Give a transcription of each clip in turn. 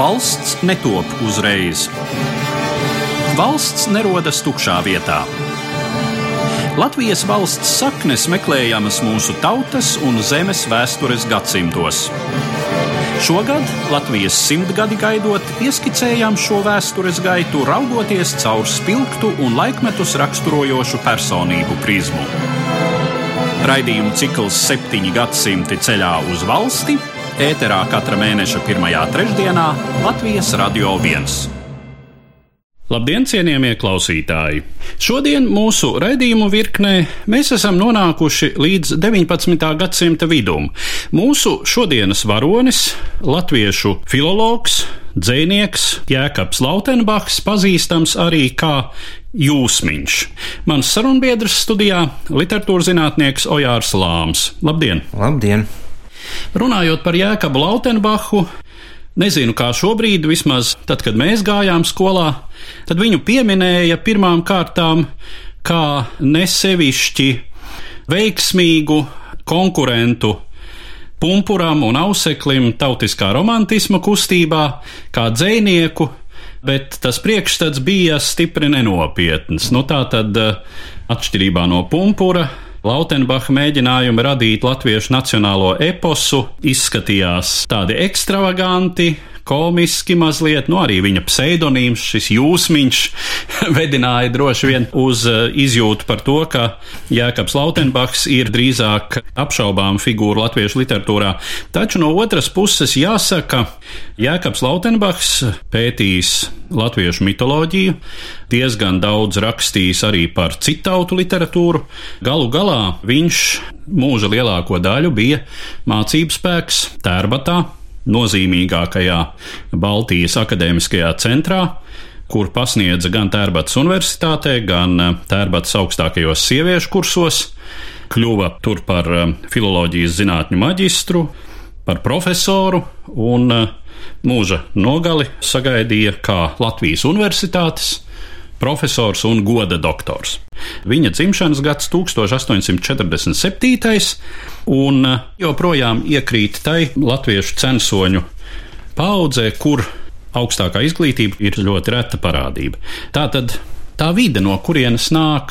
Valsts netop uzreiz. Valsts nerodas tukšā vietā. Latvijas valsts saknes meklējamas mūsu tautas un zemes vēstures gadsimtos. Šogad Latvijas simtgadi gaidot, ieskicējām šo vēstures gaitu, raugoties caur spilgtu un laikmetus raksturojošu personību prizmu. Raidījumu cikls septiņi gadsimti ceļā uz valsti ēterā katra mēneša pirmajā trešdienā Latvijas Radio 1. Labdien, cienījamie klausītāji! Šodien mūsu raidījumu virknē mēs esam nonākuši līdz 19. gadsimta vidum. Mūsu šodienas varonis, latviešu filologs, dzēnieks Jēkabs Lautenbachs, pazīstams arī kā Jūsmiņš. Mans sarunbiedrs studijā - literatūras zinātnieks Ojārs Lāms. Labdien! Labdien! Runājot par Jēkabu Lautenbachu, Nezinu, kā šobrīd, vismaz tad, kad mēs gājām skolā, tad viņu pieminēja pirmām kārtām kā nesevišķi veiksmīgu konkurentu pumpuram un auseklim tautiskā romantisma kustībā, kā dzinieku, bet tas priekšstats bija stipri nenopietns. Nu, tā tad, atšķirībā no pumpura, Lautenbacha mēģinājumi radīt latviešu nacionālo eposu izskatījās tādi ekstravaganti, komiski mazliet, nu arī viņa pseidonīms, šis jūsmiņš, vedināja droši vien uz eh, izjūtu par to, ka Jēkabs Lautenbachs ir drīzāk apšaubām figūra latviešu literatūrā. Taču no otras puses jāsaka, Jēkabs Lautenbachs pētījis latviešu mitoloģiju, diezgan daudz rakstījis arī par citautu literatūru. Galu galā viņš mūža lielāko daļu bija mācību spēks Tērbatā, nozīmīgākajā Baltijas akadēmiskajā centrā, kur pasniedza gan Tērbatas universitātē, gan eh, Tērbatas augstākajos sieviešu kursos, kļuva tur par eh, filoloģijas zinātņu maģistru, par profesoru un eh, mūža nogali sagaidīja kā Latvijas universitātes profesors un goda doktors. Viņa dzimšanas gads 1847. un eh, joprojām iekrīt tai latviešu censoņu paudzē, kur augstākā izglītība ir ļoti reta parādība. Tā tad tā vide, no kurienes nāk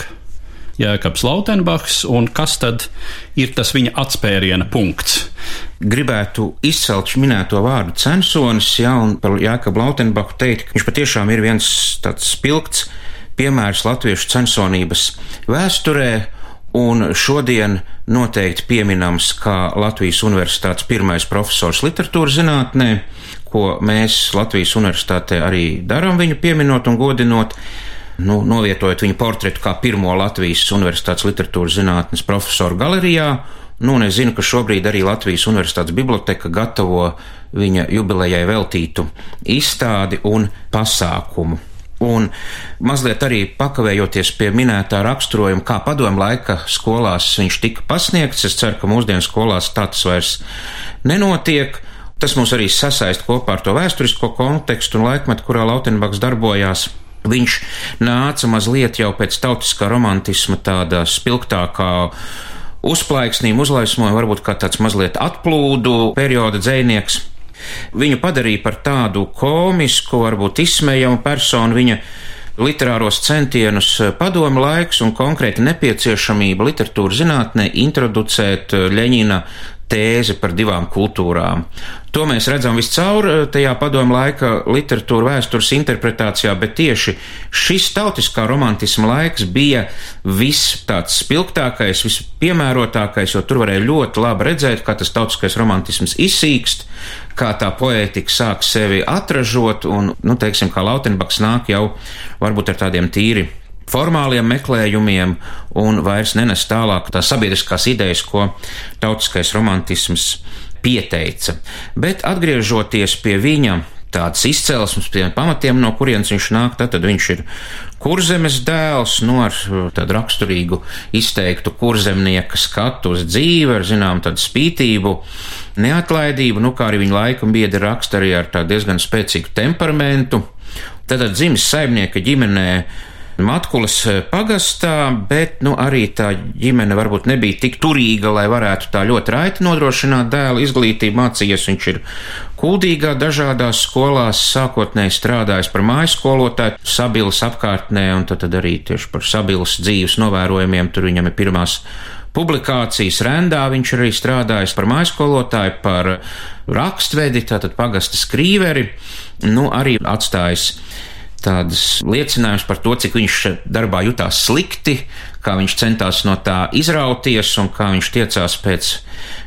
Jēkabs Lautenbachs, un kas tad ir tas viņa atspēriena punkts? Gribētu izcelt minēto vārdu censonis, jā, un par Jēkabu Lautenbachu teikt, ka viņš patiešām ir viens tāds spilgts piemērs latviešu censonības vēsturē, un šodien noteikti pieminams kā Latvijas Universitātes pirmais profesors literatūras zinātnē, ko mēs Latvijas Universitātē arī darām viņu pieminot un godinot nu, novietojot viņa portretu kā pirmo Latvijas Universitātes literatūras zinātnes profesoru galerijā. Nu, es zinu, ka šobrīd arī Latvijas Universitātes biblioteka gatavo viņa jubilejai veltītu izstādi un pasākumu. Un mazliet arī pakavējoties pie minētā raksturojuma, kā padomu laika skolās viņš tika pasniegts, es ceru, ka mūsdienu skolās tā tas vairs nenotiek. Tas mums arī sasaist kopā ar to vēsturisko kontekstu un laikmetu, kurā Lautenbaks darbojās. Viņš nāca mazliet jau pēc tautiskā romantisma tādā spilgtākā uzplaiksnīm, uzlaismoja, varbūt kā tāds mazliet atplūdu perioda dzēnieks. Viņu padarīja par tādu komisku, varbūt izsmejamu personu. Viņa literāros centienus padomu laiks un konkrēti nepieciešamība literatūras zinātnē introducēt Ļeņina tēze par divām kultūrām. To mēs redzam viscaur eh, tajā padomu laika literatūra vēstures interpretācijā, bet tieši šis tautiskā romantisma laiks bija viss tāds spilgtākais, vispiemērotākais, jo tur varēja ļoti labi redzēt, kā tas tautiskais romantisms izsīkst, kā tā poētika sāk sevi atražot, un, nu, teiksim, kā Lautenbaks nāk jau varbūt ar tādiem tīri formāliem meklējumiem un vairs nenes tālāk tās sabiedriskās idejas, ko tautiskais romantisms pieteica. Bet atgriežoties pie viņa tādas izcelsmes, pie pamatiem, no kurienes viņš nāk, tad, tad viņš ir kurzemes dēls, no nu, ar tādu raksturīgu izteiktu kurzemnieka skatu uz dzīvi, ar zinām tādu spītību, neatlaidību, nu kā arī viņa laika biedri raksta arī ar tādu diezgan spēcīgu temperamentu. Tad dzimis saimnieka ģimenē Matkulas pagastā, bet nu, arī tā ģimene varbūt nebija tik turīga, lai varētu tā ļoti raiti nodrošināt dēla izglītību. Mācījies viņš ir Kuldīgā dažādās skolās, sākotnēji strādājis par mājas skolotāju, sabilas apkārtnē, un tad, tad arī tieši par sabilas dzīves novērojumiem tur viņam ir pirmās publikācijas rendā. Viņš arī strādājis par mājskolotāju, par rakstvedi, tātad pagasta skrīveri, nu arī atstājis tādas liecinājumus par to, cik viņš darbā jutās slikti, kā viņš centās no tā izrauties un kā viņš tiecās pēc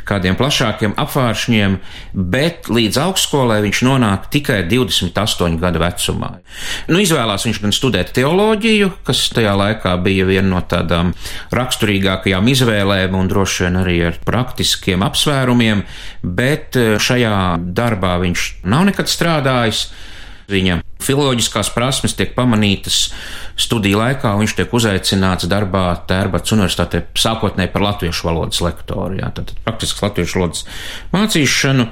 kādiem plašākiem apvāršņiem, bet līdz augstskolai viņš nonāk tikai 28 gadu vecumā. Nu, izvēlās viņš gan studēt teoloģiju, kas tajā laikā bija viena no tādām raksturīgākajām izvēlēm un droši vien arī ar praktiskiem apsvērumiem, bet eh, šajā darbā viņš nav nekad strādājis. Viņa filoloģiskās prasmes tiek pamanītas studiju laikā, un viņš tiek uzaicināts darbā Tērbats universitātē sākotnēji par latviešu valodas lektoru, jā, tad praktisks latviešu valodas mācīšanu,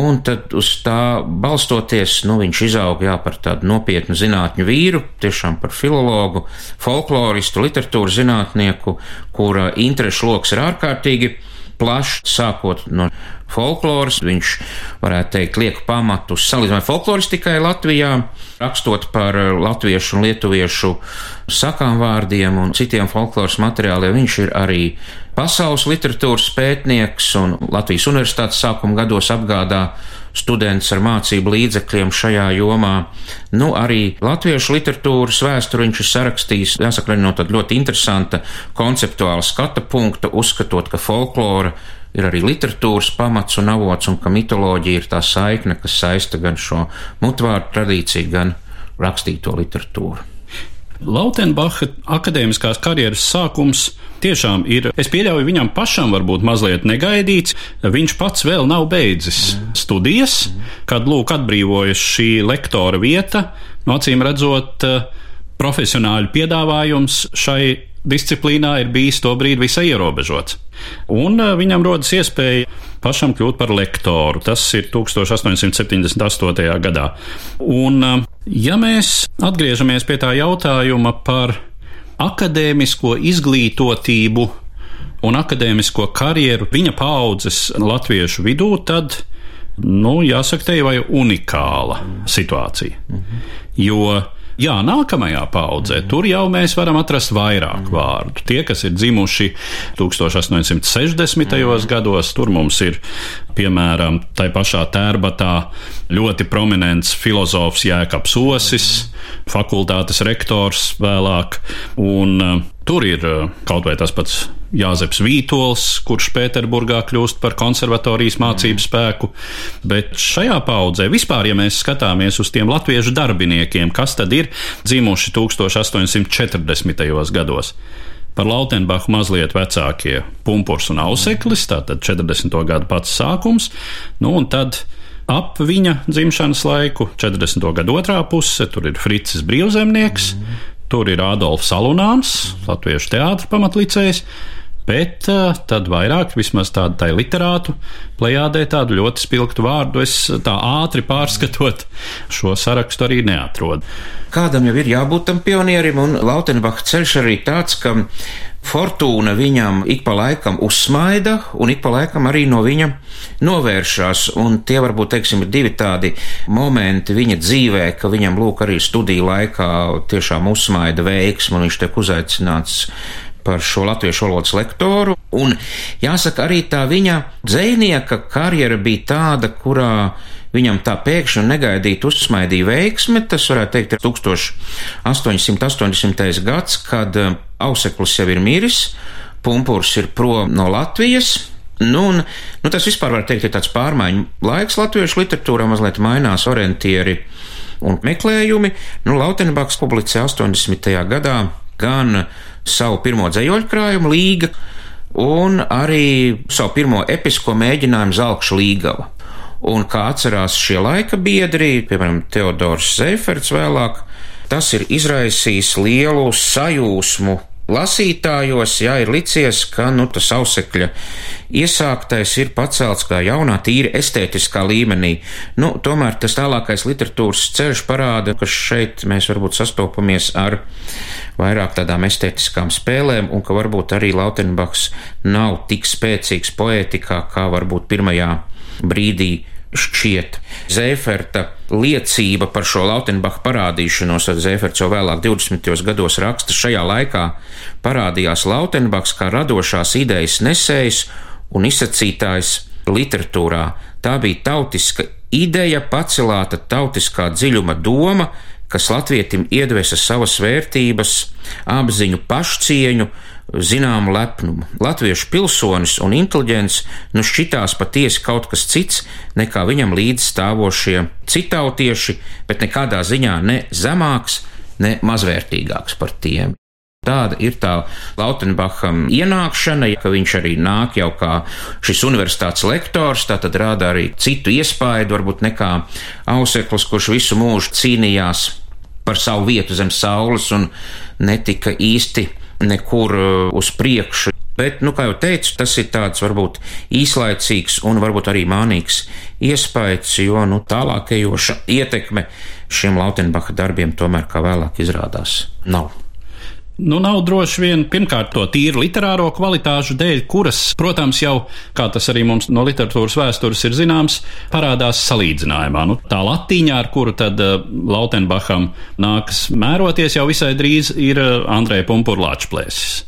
un tad uz tā balstoties, nu, viņš izauga, jā, par tādu nopietnu zinātņu vīru, tiešām par filologu, folkloristu, literatūras zinātnieku, kura interešu loks ir ārkārtīgi plašs, sākot no folkloras. Viņš, varētu teikt, liek pamatu salīdzinājumai folkloristikai Latvijā, rakstot par latviešu un lietuviešu sakām vārdiem un citiem folkloras materiāliem. Viņš ir arī pasaules literatūras pētnieks un Latvijas universitātes sākuma gados apgādā students ar mācību līdzekļiem šajā jomā. Nu, arī latviešu literatūras vēsturi viņš ir sarakstījis, jāsaka, no tāda ļoti interesanta konceptuāla skata punkta, uzskatot, ka folklora ir arī literatūras pamats un avots, un ka mitoloģija ir tā saikne, kas saista gan šo mutvārdu tradīciju, gan rakstīto literatūru. Lautenbacha akadēmiskās karjeras sākums tiešām ir, es pieļauju, viņam pašam varbūt mazliet negaidīts. Viņš pats vēl nav beidzis studijas, kad lūk atbrīvojas šī lektora vieta, no acīm redzot, profesionāļu piedāvājums šai disciplīnā ir bijis to brīdi visai ierobežots. Un viņam rodas iespēja pašam kļūt par lektoru. Tas ir 1878. gadā. Un, ja mēs atgriežamies pie tā jautājuma par akadēmisko izglītotību un akadēmisko karjeru viņa paudzes latviešu vidū, tad, nu, jāsaka, te jau ir unikāla situācija. Jo Jā, nākamajā paudzē tur jau mēs varam atrast vairāk vārdu. Tie, kas ir dzimuši 1860. gados, tur mums ir piemēram tai pašā tērbatā ļoti prominents filozofs Jēkabs Osis, fakultātes rektors vēlāk, un tur ir uh, kaut vai tas pats Jāzeps Vītols, kurš Pēterburgā kļūst par konservatorijas mācību spēku, bet šajā paudzē vispār, ja mēs skatāmies uz tiem latviešu darbiniekiem, kas tad ir dzimuši 1840. gados. Par Lautenbachu mazliet vecākie Pumpurs un Auseklis, tātad 40. gadu pats sākums, nu un tad ap viņa dzimšanas laiku, 40. gada otrā puse, tur ir Fricis Brīvzemnieks, tur ir Adolfs Salunāns, Latviešu teātris pamatlicējs, Bet uh, tad vairāk, vismaz tādu tā literātu plējādē, tādu ļoti spilgtu vārdu, es tā ātri pārskatot šo sarakstu arī neatrodu. Kādam jau ir jābūt tam pionierim, un Lautenbach ceļš arī tāds, ka fortūna viņam ik pa laikam uzsmaida, un ik pa laikam arī no viņa novēršās. Un tie varbūt, teiksim, ir divi tādi momenti viņa dzīvē, ka viņam lūk arī studiju laikā tiešām uzsmaida veiksmu, un viņš tiek uzaicināts par šo latviešu valodas lektoru. Un jāsaka, arī tā viņa dzēnieka karjera bija tāda, kurā viņam tā pēkšņi un negaidīti uzsmaidīja veiksme. Tas varētu teikt, ir 1880. gads, kad eh, Auseklis jau ir miris, Pumpurs ir prom no Latvijas. Nu, un, nu, tas vispār var teikt, ir tāds pārmaiņu laiks latviešu literatūrā, mazliet mainās orientieri un meklējumi. Nu, Lautenbaks publicēja 80. gadā gan savu pirmo dzējoļu krājumu līga, un arī savu pirmo episko mēģinājumu Zelkšu līgava. Un kā atcerās šie laika biedri, piemēram, Teodors Zeiferts vēlāk, tas ir izraisījis lielu sajūsmu lasītājos, jā, ir licies, ka, nu, tas ausekļa iesāktais ir pacelts kā jaunā, tīri estētiskā līmenī. Nu, tomēr tas tālākais literatūras ceļš parāda, ka šeit mēs varbūt sastopamies ar vairāk tādām estētiskām spēlēm, un ka varbūt arī Lautenbachs nav tik spēcīgs poētikā, kā varbūt pirmajā brīdī šķiet. Zēferta liecība par šo Lautenbacha parādīšanos, ar Zēferts jau vēlāk 20. gados raksta, šajā laikā parādījās Lautenbachs kā radošās idejas nesējs un izsacītājs literatūrā. Tā bija tautiska ideja, pacelāta tautiskā dziļuma doma, kas latvietim iedvesa savas vērtības, apziņu pašcieņu, zināmu lepnumu. Latviešu pilsonis un inteliģents nu šķitās patiesi kaut kas cits nekā viņam līdz stāvošie citautieši, bet nekādā ziņā ne zemāks, ne mazvērtīgāks par tiem. Tāda ir tā Lautenbacham ienākšana, ka viņš arī nāk jau kā šis universitātes lektors, tā tad rāda arī citu iespaidu, varbūt nekā auseklis, kurš visu mūžu cīnījās par savu vietu zem saules un netika īsti nekur uh, uz priekšu. Bet, nu, kā jau teicu, tas ir tāds varbūt īslaicīgs un varbūt arī mānīgs iespējas, jo nu, tālākajoša ietekme šiem Lautenbacha darbiem tomēr, kā vēlāk izrādās, nav. Nu, nav droši vien pirmkārt to tīru literāro kvalitāšu dēļ, kuras, protams, jau, kā tas arī mums no literatūras vēstures ir zināms, parādās salīdzinājumā. Nu, tā latīņā, ar kuru tad uh, Lautenbacham nākas mēroties jau visai drīz, ir uh, Andrei Pumpurlāčplēsis.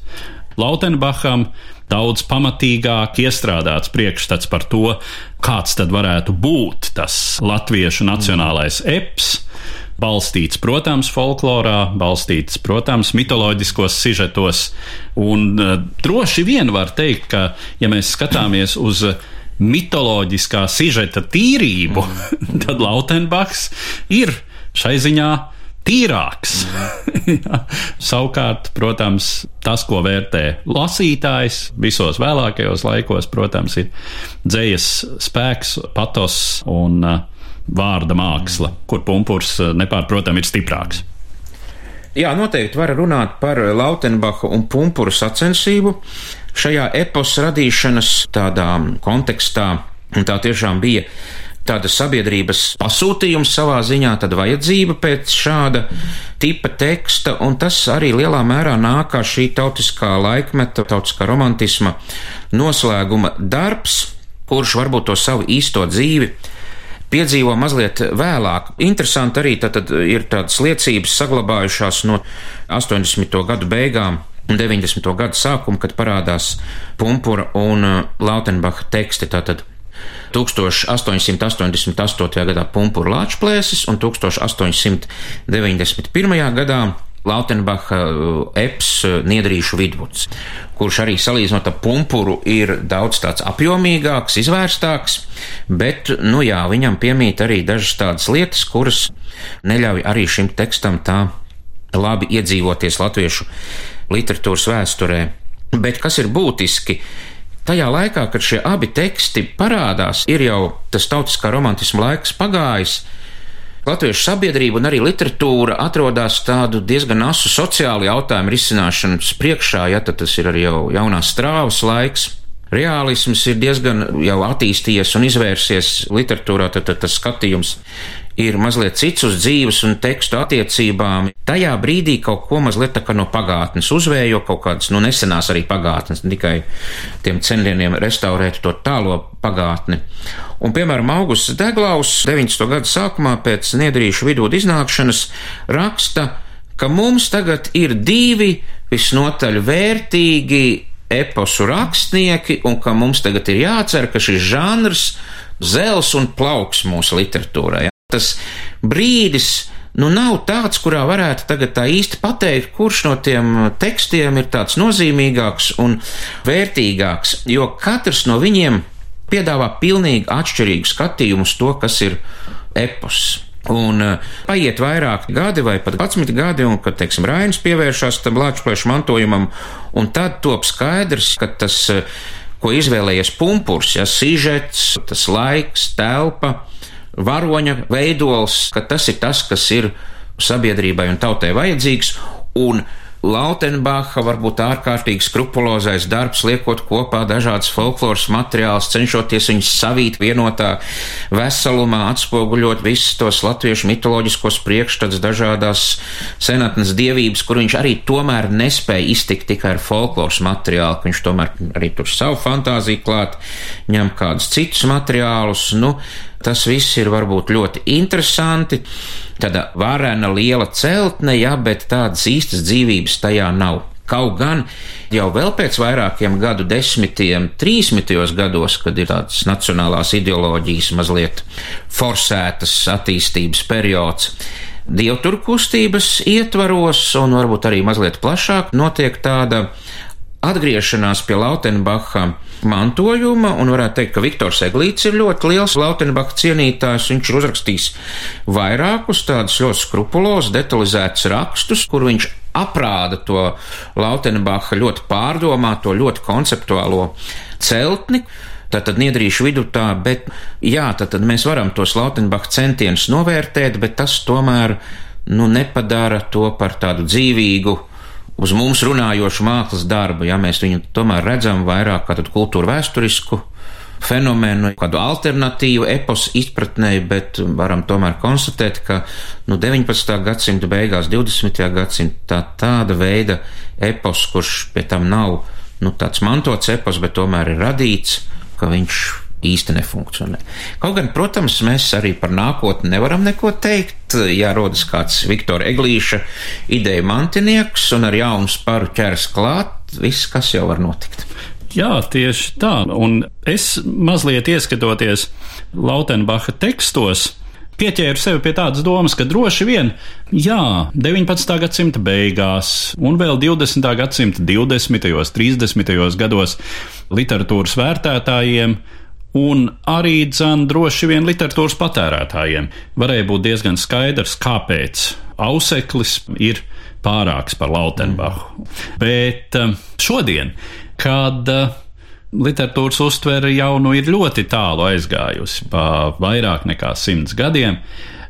Lautenbacham daudz pamatīgāk iestrādāts priekšstats par to, kāds tad varētu būt tas latviešu nacionālais eps balstīts, protams, folklorā, balstīts, protams, mitoloģiskos sižetos. Un uh, droši vien var teikt, ka, ja mēs skatāmies uz mitoloģiskā sižeta tīrību, mm. tad Lautenbachs ir šai ziņā tīrāks. Mm. Savukārt, protams, tas, ko vērtē lasītājs visos vēlākajos laikos, protams, ir dzējas spēks, patos un uh, vārda māksla, kur pumpurs eh, nepārprotami ir stiprāks. Jā, noteikti var runāt par Lautenbacha un pumpuru sacensību šajā epos radīšanas tādā kontekstā. Tā tiešām bija tāda sabiedrības pasūtījums savā ziņā, tad vajadzība pēc šāda tipa teksta, un tas arī lielā mērā nāk kā šī tautiskā laikmeta, tautiskā romantisma noslēguma darbs, kurš varbūt to savu īsto dzīvi piedzīvo mazliet vēlāk. Interesanti arī tad, ir tādas liecības saglabājušās no 80. gadu beigām. 90. gada sākuma, kad parādās Pumpura un uh, Lautenbacha teksti, tātad 1888. gadā Pumpura Lāčplēsis un 1891. gadā Lautenbacha uh, eps uh, Niedrīšu vidvuds, kurš arī salīdzinot ar pumpuru ir daudz tāds apjomīgāks, izvērstāks, bet, nu jā, viņam piemīt arī dažas tādas lietas, kuras neļauj arī šim tekstam tā labi iedzīvoties latviešu literatūras vēsturē. Bet kas ir būtiski? Tajā laikā, kad šie abi teksti parādās, ir jau tas tautiskā romantisma laiks pagājis, Latviešu sabiedrība un arī literatūra atrodas tādu diezgan asu sociālu jautājumu risināšanas priekšā, ja tas ir arī jau jaunās strāvas laiks. Reālisms ir diezgan jau attīstījies un izvērsies literatūrā, tad, tad tas skatījums ir mazliet cits uz dzīves un tekstu attiecībām. Tajā brīdī kaut ko mazliet tā kā no pagātnes uzvējo, kaut kādas, nu, nesenās arī pagātnes, ne tikai tiem centieniem restaurēt to tālo pagātni. Un, piemēram, Augusts Deglaus 19. gada sākumā pēc Niedrīšu vidū iznākšanas raksta, ka mums tagad ir divi visnotaļ vērtīgi eposu rakstnieki, un ka mums tagad ir jācer, ka šis žanrs zels un plauks mūsu literatūrā. Ja? Tas brīdis, nu nav tāds, kurā varētu tagad tā īsti pateikt, kurš no tiem tekstiem ir tāds nozīmīgāks un vērtīgāks, jo katrs no viņiem piedāvā pilnīgi atšķirīgu skatījumu uz to, kas ir epos. Un uh, paiet vairāk gadi, vai pat 11 gadi, un kad, teiksim, Rainis pievēršas tam lāčplēšu mantojumam, un tad top skaidrs, ka tas, uh, ko izvēlējies pumpurs, ja sižets, tas laiks, telpa, varoņa veidols, ka tas ir tas, kas ir sabiedrībai un tautai vajadzīgs, un Lautenbacha varbūt ārkārtīgi skrupulozais darbs, liekot kopā dažādas folkloras materiālus, cenšoties viņus savīt vienotā veselumā, atspoguļot visus tos latviešu mitoloģiskos priekšstats, dažādās senatnes dievības, kur viņš arī tomēr nespēja iztikt tikai ar folkloras materiālu, ka viņš tomēr arī tur savu fantāziju klāt, ņem kādus citus materiālus. Nu, Tas viss ir varbūt ļoti interesanti. Tāda varena liela celtne, jā, bet tādas īstas dzīvības tajā nav. Kaut gan jau pēc vairākiem gadu desmitiem, trīsmitajos gados, kad ir tāds nacionālās ideoloģijas mazliet forsētas attīstības periods, dievtur kustības ietvaros un varbūt arī mazliet plašāk notiek tāda atgriešanās pie Lautenbacha mantojuma, un varētu teikt, ka Viktors Eglīts ir ļoti liels Lautenbacha cienītājs. Viņš ir uzrakstījis vairākus tādus ļoti skrupulos, detalizētus rakstus, kur viņš aprāda to Lautenbacha ļoti pārdomāto, ļoti konceptuālo celtni. Tātad niedrīšu vidū tā, bet jā, tad mēs varam tos Lautenbacha centienus novērtēt, bet tas tomēr nu, nepadara to par tādu dzīvīgu uz mums runājošu mākslas darbu, ja mēs viņu tomēr redzam vairāk kā kultūru vēsturisku fenomenu, kādu alternatīvu epos izpratnē, bet varam tomēr konstatēt, ka nu, 19. gadsimta beigās, 20. gadsimta tāda veida epos, kurš pie tam nav nu, tāds mantots epos, bet tomēr ir radīts, ka viņš īsti nefunkcionē. Kaut gan, protams, mēs arī par nākotni nevaram neko teikt. Ja rodas kāds Viktora Eglīša ideja mantinieks un ar jaunu sparu ķers klāt, viss, kas jau var notikt. Jā, tieši tā. Un es mazliet ieskatoties Lautenbacha tekstos, pieķēru sevi pie tādas domas, ka droši vien, jā, 19. gadsimta beigās un vēl 20. gadsimta 20. un 30. gados literatūras vērtētājiem un arī dzan droši vien literatūras patērētājiem varēja būt diezgan skaidrs, kāpēc auseklis ir pārāks par Lautenbachu. Mm. Bet um, šodien, kad uh, literatūras uztvere jau nu ir ļoti tālu aizgājusi, pa vairāk nekā simts gadiem,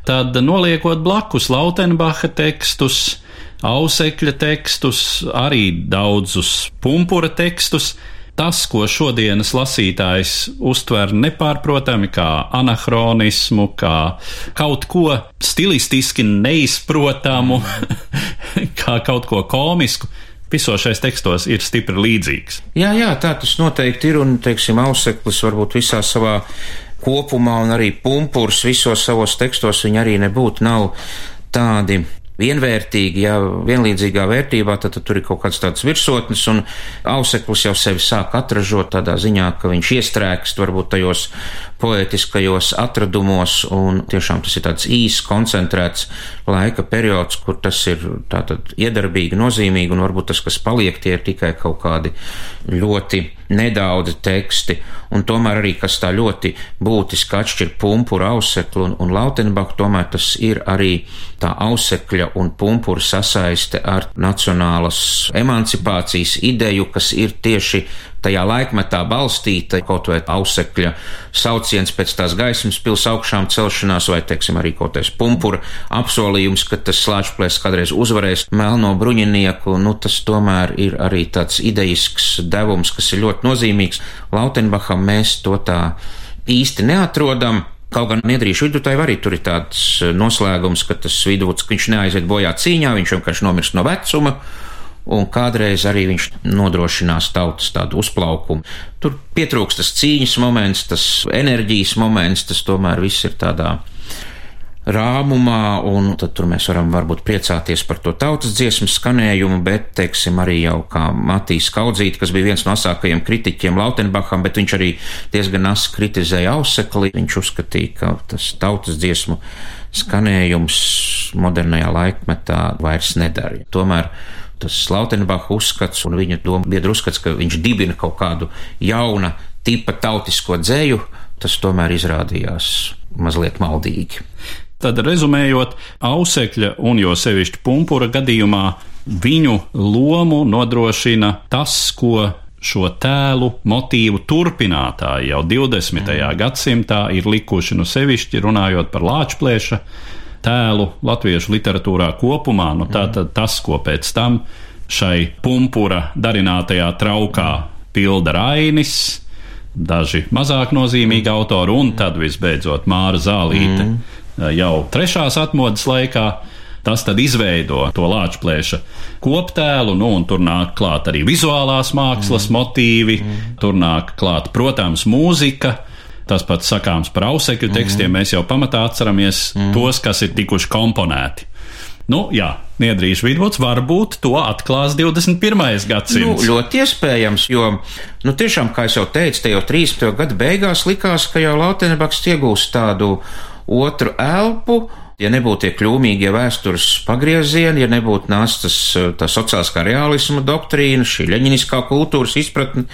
tad noliekot blakus Lautenbacha tekstus, ausekļa tekstus, arī daudzus pumpura tekstus, tas, ko šodienas lasītājs uztver nepārprotami kā anahronismu, kā kaut ko stilistiski neizprotamu, kā kaut ko komisku. Visos šais tekstos ir stipri līdzīgs. Jā, jā, tā tas noteikti ir, un, teiksim, auseklis varbūt visā savā kopumā, un arī pumpurs visos savos tekstos viņi arī nebūtu nav tādi vienvērtīgi, ja vienlīdzīgā vērtībā, tad, tad tur ir kaut kāds tāds virsotnes, un auseklis jau sevi sāk atražot tādā ziņā, ka viņš iestrēgst varbūt tajos poetiskajos atradumos, un tiešām tas ir tāds īss, koncentrēts laika periods, kur tas ir tātad iedarbīgi, nozīmīgi, un varbūt tas, kas paliek, tie ir tikai kaut kādi ļoti nedaudzi teksti, un tomēr arī, kas tā ļoti būtiski atšķir pumpuru auseklu un, un lautenbaku, tomēr tas ir arī tā ausekļa un pumpura sasaiste ar nacionālas emancipācijas ideju, kas ir tieši tajā laikmetā balstīta kaut vai ausekļa sauciens pēc tās gaismas pils augšām celšanās, vai, teiksim, arī kaut kāds pumpura apsolījums, ka tas slāņplēs kādreiz uzvarēs melno bruņinieku, nu tas tomēr ir arī tāds idejisks devums, kas ir ļoti nozīmīgs. Lautenbacham mēs to tā īsti neatrodam. Kaut gan Niedrīšu vidutāji arī tur ir tāds noslēgums, ka tas vidūts, ka viņš neaiziet bojā cīņā, viņš vienkārši nomirst no vecuma, un kādreiz arī viņš nodrošinās tautas tādu uzplaukumu. Tur pietrūkst tas cīņas moments, tas enerģijas moments, tas tomēr viss ir tādā rāmumā, un tad tur mēs varam varbūt priecāties par to tautas dziesmu skanējumu, bet, teiksim, arī jau kā Matīs Kaudzīt, kas bija viens no asākajiem kritiķiem Lautenbacham, bet viņš arī diezgan asi kritizēja ausekli. Viņš uzskatīja, ka tas tautas dziesmu skanējums modernajā laikmetā vairs nedara. Tomēr tas Lautenbacha uzskats un viņa doma biedru uzskats, ka viņš dibina kaut kādu jauna tipa tautisko dzēju, tas tomēr izrādījās mazliet maldīgi. Tad, rezumējot, ausekļa un jo sevišķi pumpura gadījumā viņu lomu nodrošina tas, ko šo tēlu motīvu turpinātāji jau 20. Mm. gadsimtā ir likuši nu sevišķi runājot par lāčplēša tēlu latviešu literatūrā kopumā. Nu, tā tad tas, ko pēc tam šai pumpura darinātajā traukā pilda Rainis, daži mazāk nozīmīgi autori, un tad visbeidzot Māra Zālīte mm. Jau trešās atmodas laikā. Tas tad izveido to lāčplēša koptēlu, nu, un tur nāk klāt arī vizuālās mākslas mm. motīvi, mm. tur nāk klāt, protams, mūzika. Tas pats sakāms par ausekļu tekstiem, mm. mēs jau pamatā atceramies mm. tos, kas ir tikuši komponēti. Nu, jā, Niedrīša vidvuds varbūt to atklās 21. gadsimts. Nu, ļoti iespējams, jo, nu, tiešām, kā jau teicu, te jau 30. gadu beigās likās, ka jau Lautenbaks iegūst tādu otru elpu, Ja nebūtu tie kļūmīgie vēstures pagriezieni, ja nebūtu nācis tā sociālā realisma doktrīna, šī leņķiniskā kultūras izpratne,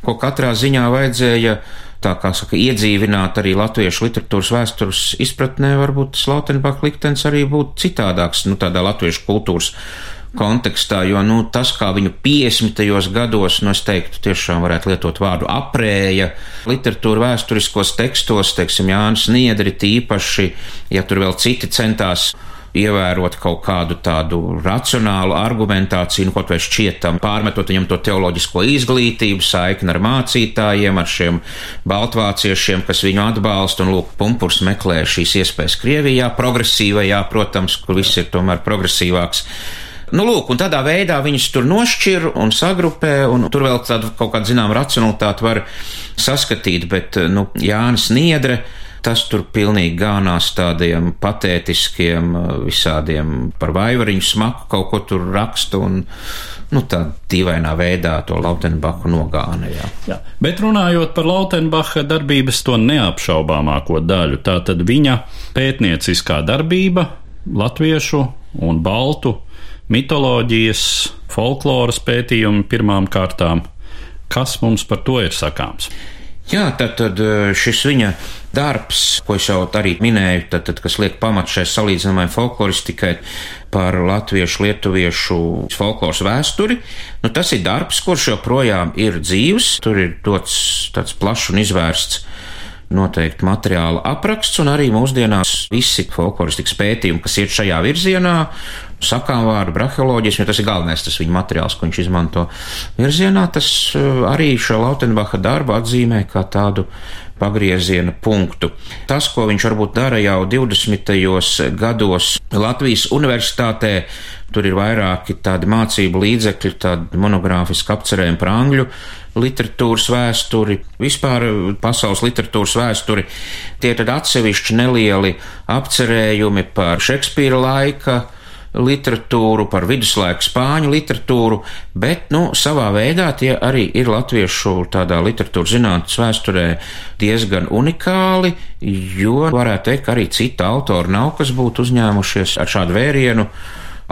ko katrā ziņā vajadzēja tā kā saka, iedzīvināt arī latviešu literatūras vēstures izpratnē, varbūt Slautenbach liktenis arī būtu citādāks, nu, tādā latviešu kultūras kontekstā, jo nu, tas, kā viņu 50. gados, nu, es teiktu, tiešām varētu lietot vārdu aprēja literatūra vēsturiskos tekstos, teiksim, Jānis Niedri tīpaši, ja tur vēl citi centās ievērot kaut kādu tādu racionālu argumentāciju, nu, kaut vai šķietam, pārmetot viņam to teoloģisko izglītību, saikni ar mācītājiem, ar šiem baltvāciešiem, kas viņu atbalsta, un lūk, pumpurs meklē šīs iespējas Krievijā, progresīvajā, protams, kur viss ir tomēr progresīvāks Nu, lūk, un tādā veidā viņus tur nošķir un sagrupē, un tur vēl tādu kaut kādu zinām racionalitāti var saskatīt, bet, nu, Jānis Niedre, tas tur pilnīgi gānās tādiem patētiskiem, visādiem par vaivariņu smaku kaut ko tur rakstu un, nu, tā dīvainā veidā to Lautenbachu nogāna. Jā. Jā. Bet runājot par Lautenbacha darbības to neapšaubāmāko daļu, tā tad viņa pētnieciskā darbība latviešu un baltu mitoloģijas, folkloras pētījumi pirmām kārtām. Kas mums par to ir sakāms? Jā, tad, tad eh, šis viņa darbs, ko es jau arī minēju, tad, tad, kas liek pamatu šai salīdzināmai folkloristikai par latviešu, lietuviešu folkloras vēsturi, nu, tas ir darbs, kurš joprojām ir dzīves, tur ir dots tāds plašs un izvērsts noteikti materiāla apraksts, un arī mūsdienās visi folkloristikas pētījumi, kas iet šajā virzienā, sakām vārdu, brahioloģijas, jo tas ir galvenais tas viņa materiāls, ko viņš izmanto virzienā, tas eh, arī šo Lautenbacha darbu atzīmē kā tādu pagrieziena punktu. Tas, ko viņš varbūt dara jau 20. gados Latvijas universitātē, tur ir vairāki tādi mācību līdzekļi, tādi monogrāfiski apcerējumi par angļu literatūras vēsturi, vispār pasaules literatūras vēsturi. Tie tad atsevišķi nelieli apcerējumi par Šekspīra laika literatūru, par viduslaiku spāņu literatūru, bet, nu, savā veidā tie arī ir latviešu tādā literatūras zinātnes vēsturē diezgan unikāli, jo varētu teikt, ka arī cita autora nav, kas būtu uzņēmušies ar šādu vērienu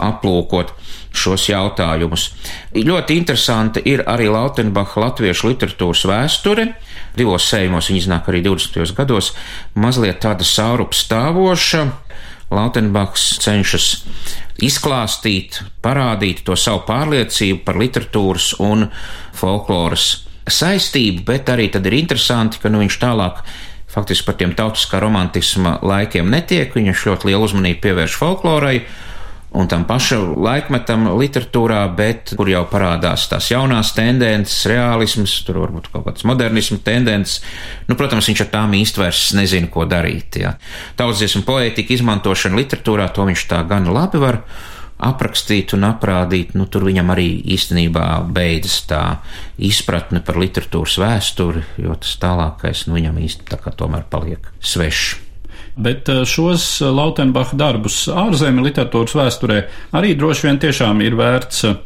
aplūkot šos jautājumus. Ļoti interesanti ir arī Lautenbacha latviešu literatūras vēsture. Divos sējumos viņa iznāk arī 20. gados, mazliet tāda saurup stāvoša. Lautenbachs cenšas izklāstīt, parādīt to savu pārliecību par literatūras un folkloras saistību, bet arī tad ir interesanti, ka nu, viņš tālāk faktiski par tiem tautiskā romantisma laikiem netiek, viņš ļoti lielu uzmanību pievērš folklorai un tam pašam laikmetam literatūrā, bet kur jau parādās tās jaunās tendences, realisms, tur varbūt kaut kāds modernismu tendences. Nu, protams, viņš ar tām īsti vairs nezina, ko darīt. Ja. Tautsdziesmu poētika izmantošana literatūrā, to viņš tā gan labi var aprakstīt un aprādīt, nu, tur viņam arī īstenībā beidzas tā izpratne par literatūras vēsturi, jo tas tālākais nu, viņam īsti tā kā tomēr paliek svešs. Bet eh, šos eh, Lautenbacha darbus ārzemju literatūras vēsturē arī droši vien tiešām ir vērts eh,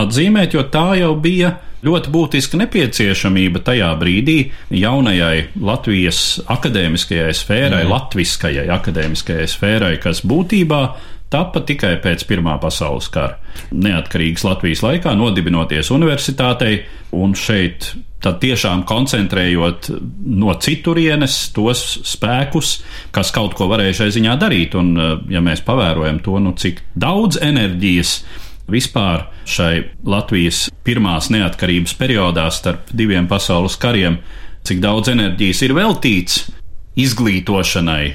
atzīmēt, jo tā jau bija ļoti būtiska nepieciešamība tajā brīdī jaunajai Latvijas akadēmiskajai sfērai, mm. latviskajai akadēmiskajai sfērai, kas būtībā tapa tikai pēc Pirmā pasaules kara. Neatkarīgas Latvijas laikā nodibinoties universitātei, un šeit tad tiešām koncentrējot no citurienes tos spēkus, kas kaut ko varēja šai ziņā darīt. Un, eh, ja mēs pavērojam to, nu, cik daudz enerģijas vispār šai Latvijas pirmās neatkarības periodā starp diviem pasaules kariem, cik daudz enerģijas ir veltīts izglītošanai,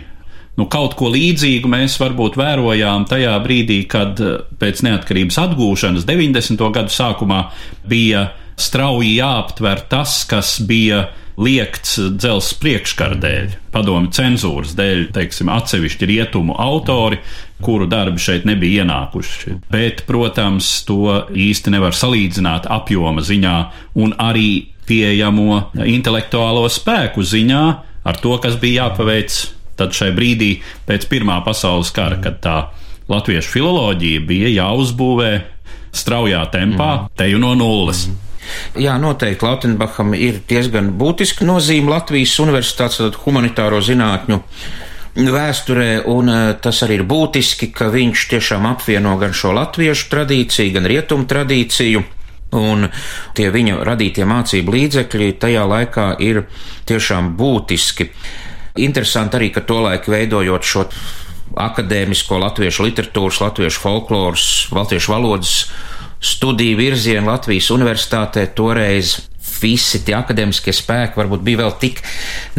Nu, kaut ko līdzīgu mēs varbūt vērojām tajā brīdī, kad eh, pēc neatkarības atgūšanas 90. gadu sākumā bija strauji jāaptver tas, kas bija liekts dzelzs priekškara dēļ, padomu cenzūras dēļ, teiksim, atsevišķi rietumu autori, kuru darbi šeit nebija ienākuši. Bet, protams, to īsti nevar salīdzināt apjoma ziņā un arī pieejamo intelektuālo spēku ziņā ar to, kas bija jāpaveic tad šai brīdī pēc Pirmā pasaules kara, kad tā latviešu filoloģija bija jāuzbūvē straujā tempā, mm. teju no nulles. Mm. Jā, noteikti Lautenbacham ir diezgan būtiska nozīme Latvijas universitātes humanitāro zinātņu vēsturē, un eh, tas arī ir būtiski, ka viņš tiešām apvieno gan šo latviešu tradīciju, gan rietumu tradīciju. Un tie viņa radītie mācību līdzekļi tajā laikā ir tiešām būtiski. Interesanti arī, ka tolaik veidojot šo akadēmisko latviešu literatūras, latviešu folkloras, latviešu valodas studiju virzienu Latvijas universitātē toreiz visi tie akadēmiskie spēki varbūt bija vēl tik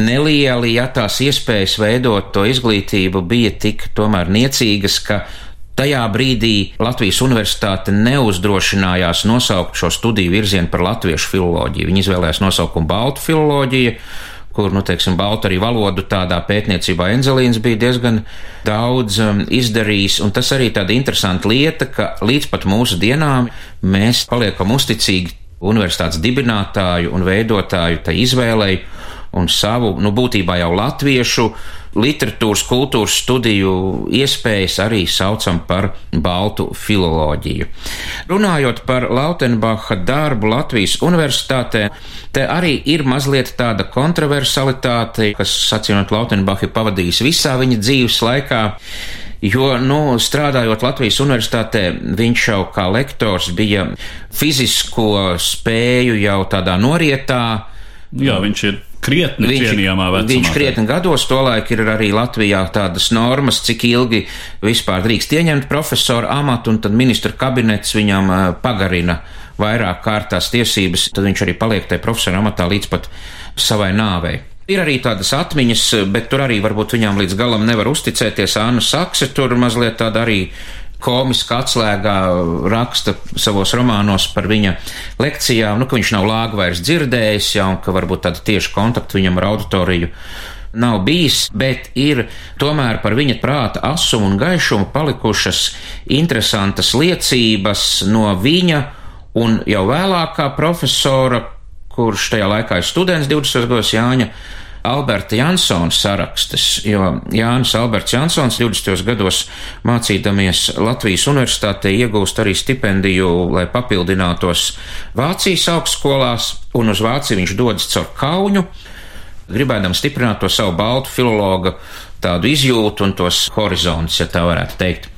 nelieli, ja tās iespējas veidot to izglītību bija tik tomēr niecīgas, ka tajā brīdī Latvijas universitāte neuzdrošinājās nosaukt šo studiju virzienu par latviešu filoloģiju. Viņi izvēlējās nosaukumu Baltu filoloģiju kur, nu, teiksim, baltu arī valodu tādā pētniecībā Enzelīns bija diezgan daudz um, izdarījis, un tas arī tāda interesanta lieta, ka līdz pat mūsu dienām mēs paliekam uzticīgi universitātes dibinātāju un veidotāju tai izvēlei un savu, nu, būtībā jau latviešu literatūras, kultūras studiju iespējas arī saucam par baltu filoloģiju. Runājot par Lautenbacha darbu Latvijas universitātē, te arī ir mazliet tāda kontroversalitāte, kas, sacinot, Lautenbacha ir pavadījis visā viņa dzīves laikā. Jo, nu, strādājot Latvijas universitātē, viņš jau kā lektors bija fizisko spēju jau tādā norietā. Jā, viņš ir krietni viņš, cienījamā vecumā. Viņš krietni gados, tolaik ir arī Latvijā tādas normas, cik ilgi vispār drīkst ieņemt profesoru amatu, un tad ministra kabinets viņam pagarina vairāk kārtās tiesības, tad viņš arī paliek tajā profesora amatā līdz pat savai nāvei. Ir arī tādas atmiņas, bet tur arī varbūt viņām līdz galam nevar uzticēties. Anna Sakse tur mazliet tāda arī komiska atslēgā raksta savos romānos par viņa lekcijām, nu, ka viņš nav lāgu vairs dzirdējis, ja, un ka varbūt tāda tieši kontakta viņam ar auditoriju nav bijis, bet ir tomēr par viņa prāta asumu un gaišumu palikušas interesantas liecības no viņa un jau vēlākā profesora, kurš tajā laikā ir students 20. gados Jāņa Alberta Jansona sarakstus, jo Jānis Alberts Jansons 20. gados mācīdamies Latvijas universitātē iegūst arī stipendiju, lai papildinātos Vācijas augstskolās, un uz Vāciju viņš dodas caur Kauņu, gribēdam stiprināt to savu baltu filologa tādu izjūtu un tos horizontus, ja tā varētu teikt.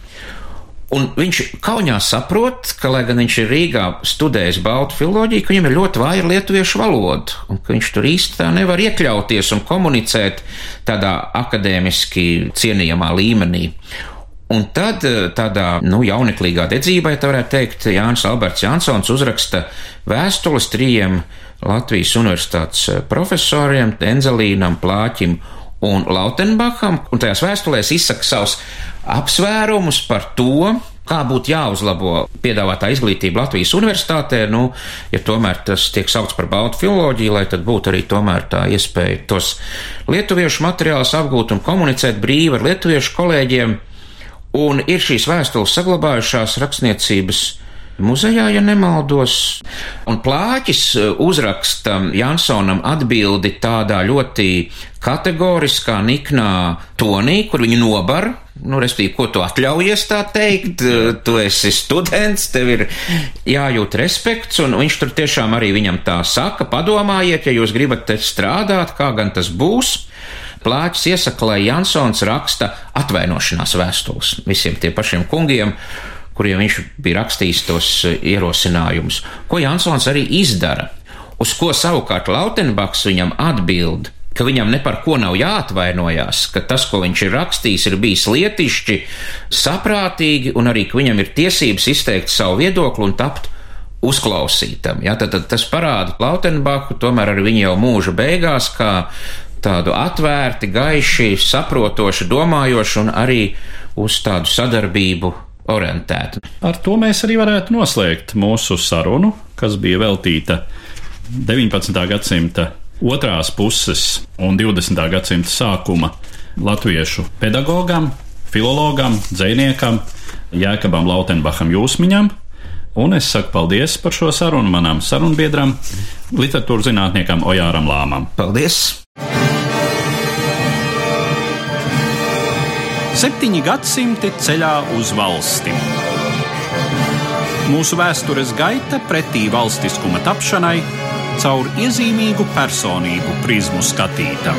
Un viņš kaunā saprot, ka, lai gan viņš ir Rīgā studējis baltu filoloģiju, ka viņam ir ļoti vāja lietuviešu valoda, un ka viņš tur īsti tā nevar iekļauties un komunicēt tādā akadēmiski cienījamā līmenī. Un tad eh, tādā nu, jauneklīgā dedzībā, ja tā varētu teikt, Jānis Alberts Jansons uzraksta vēstules trījiem Latvijas universitātes eh, profesoriem, Enzelīnam, Plāķim un Lautenbacham, un tajās vēstulēs izsaka savus apsvērumus par to, kā būtu jāuzlabo piedāvātā izglītība Latvijas universitātē, nu, ja tomēr tas tiek saukts par baltu filoloģiju, lai tad būtu arī tomēr tā iespēja tos lietuviešu materiālus apgūt un komunicēt brīvi ar lietuviešu kolēģiem. Un ir šīs vēstules saglabājušās rakstniecības muzejā, ja nemaldos. Un plāķis e, uzraksta Jansonam atbildi tādā ļoti kategoriskā, niknā tonī, kur viņu nobar. Nu, respektīvi, ko tu atļaujies tā teikt? E, tu esi students, tev ir jājūt respekts, un viņš tur tiešām arī viņam tā saka, padomājiet, ja jūs gribat te strādāt, kā gan tas būs. Plāķis iesaka, lai Jansons raksta atvainošanās vēstules visiem tiem pašiem kungiem, kuriem viņš bija rakstījis tos eh, ierosinājumus, ko Jansons arī izdara, uz ko savukārt Lautenbachs viņam atbild, ka viņam ne par ko nav jāatvainojās, ka tas, ko viņš ir rakstījis, ir bijis lietišķi, saprātīgi, un arī, ka viņam ir tiesības izteikt savu viedokli un tapt uzklausītam. Ja, tad, tad tas parāda Lautenbachu, tomēr arī viņa jau mūža beigās, kā tādu atvērti, gaiši, saprotoši, domājoši un arī uz tādu sadarbību orientēta. Ar to mēs arī varētu noslēgt mūsu sarunu, kas bija veltīta 19. gadsimta otrās puses un 20. gadsimta sākuma latviešu pedagogam, filologam, dzēniekam, Jēkabam Lautenbacham Jūsmiņam. Un es saku paldies par šo sarunu manam sarunbiedram, literatūras zinātniekam Ojāram Lāmam. Paldies! Septiņi gadsimti ceļā uz valsti. Mūsu vēstures gaita pretī valstiskuma tapšanai caur iezīmīgu personību prizmu skatīta.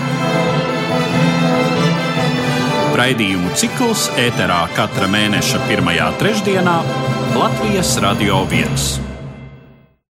Raidījumu cikls ēterā katra mēneša pirmajā trešdienā Latvijas Radio 1.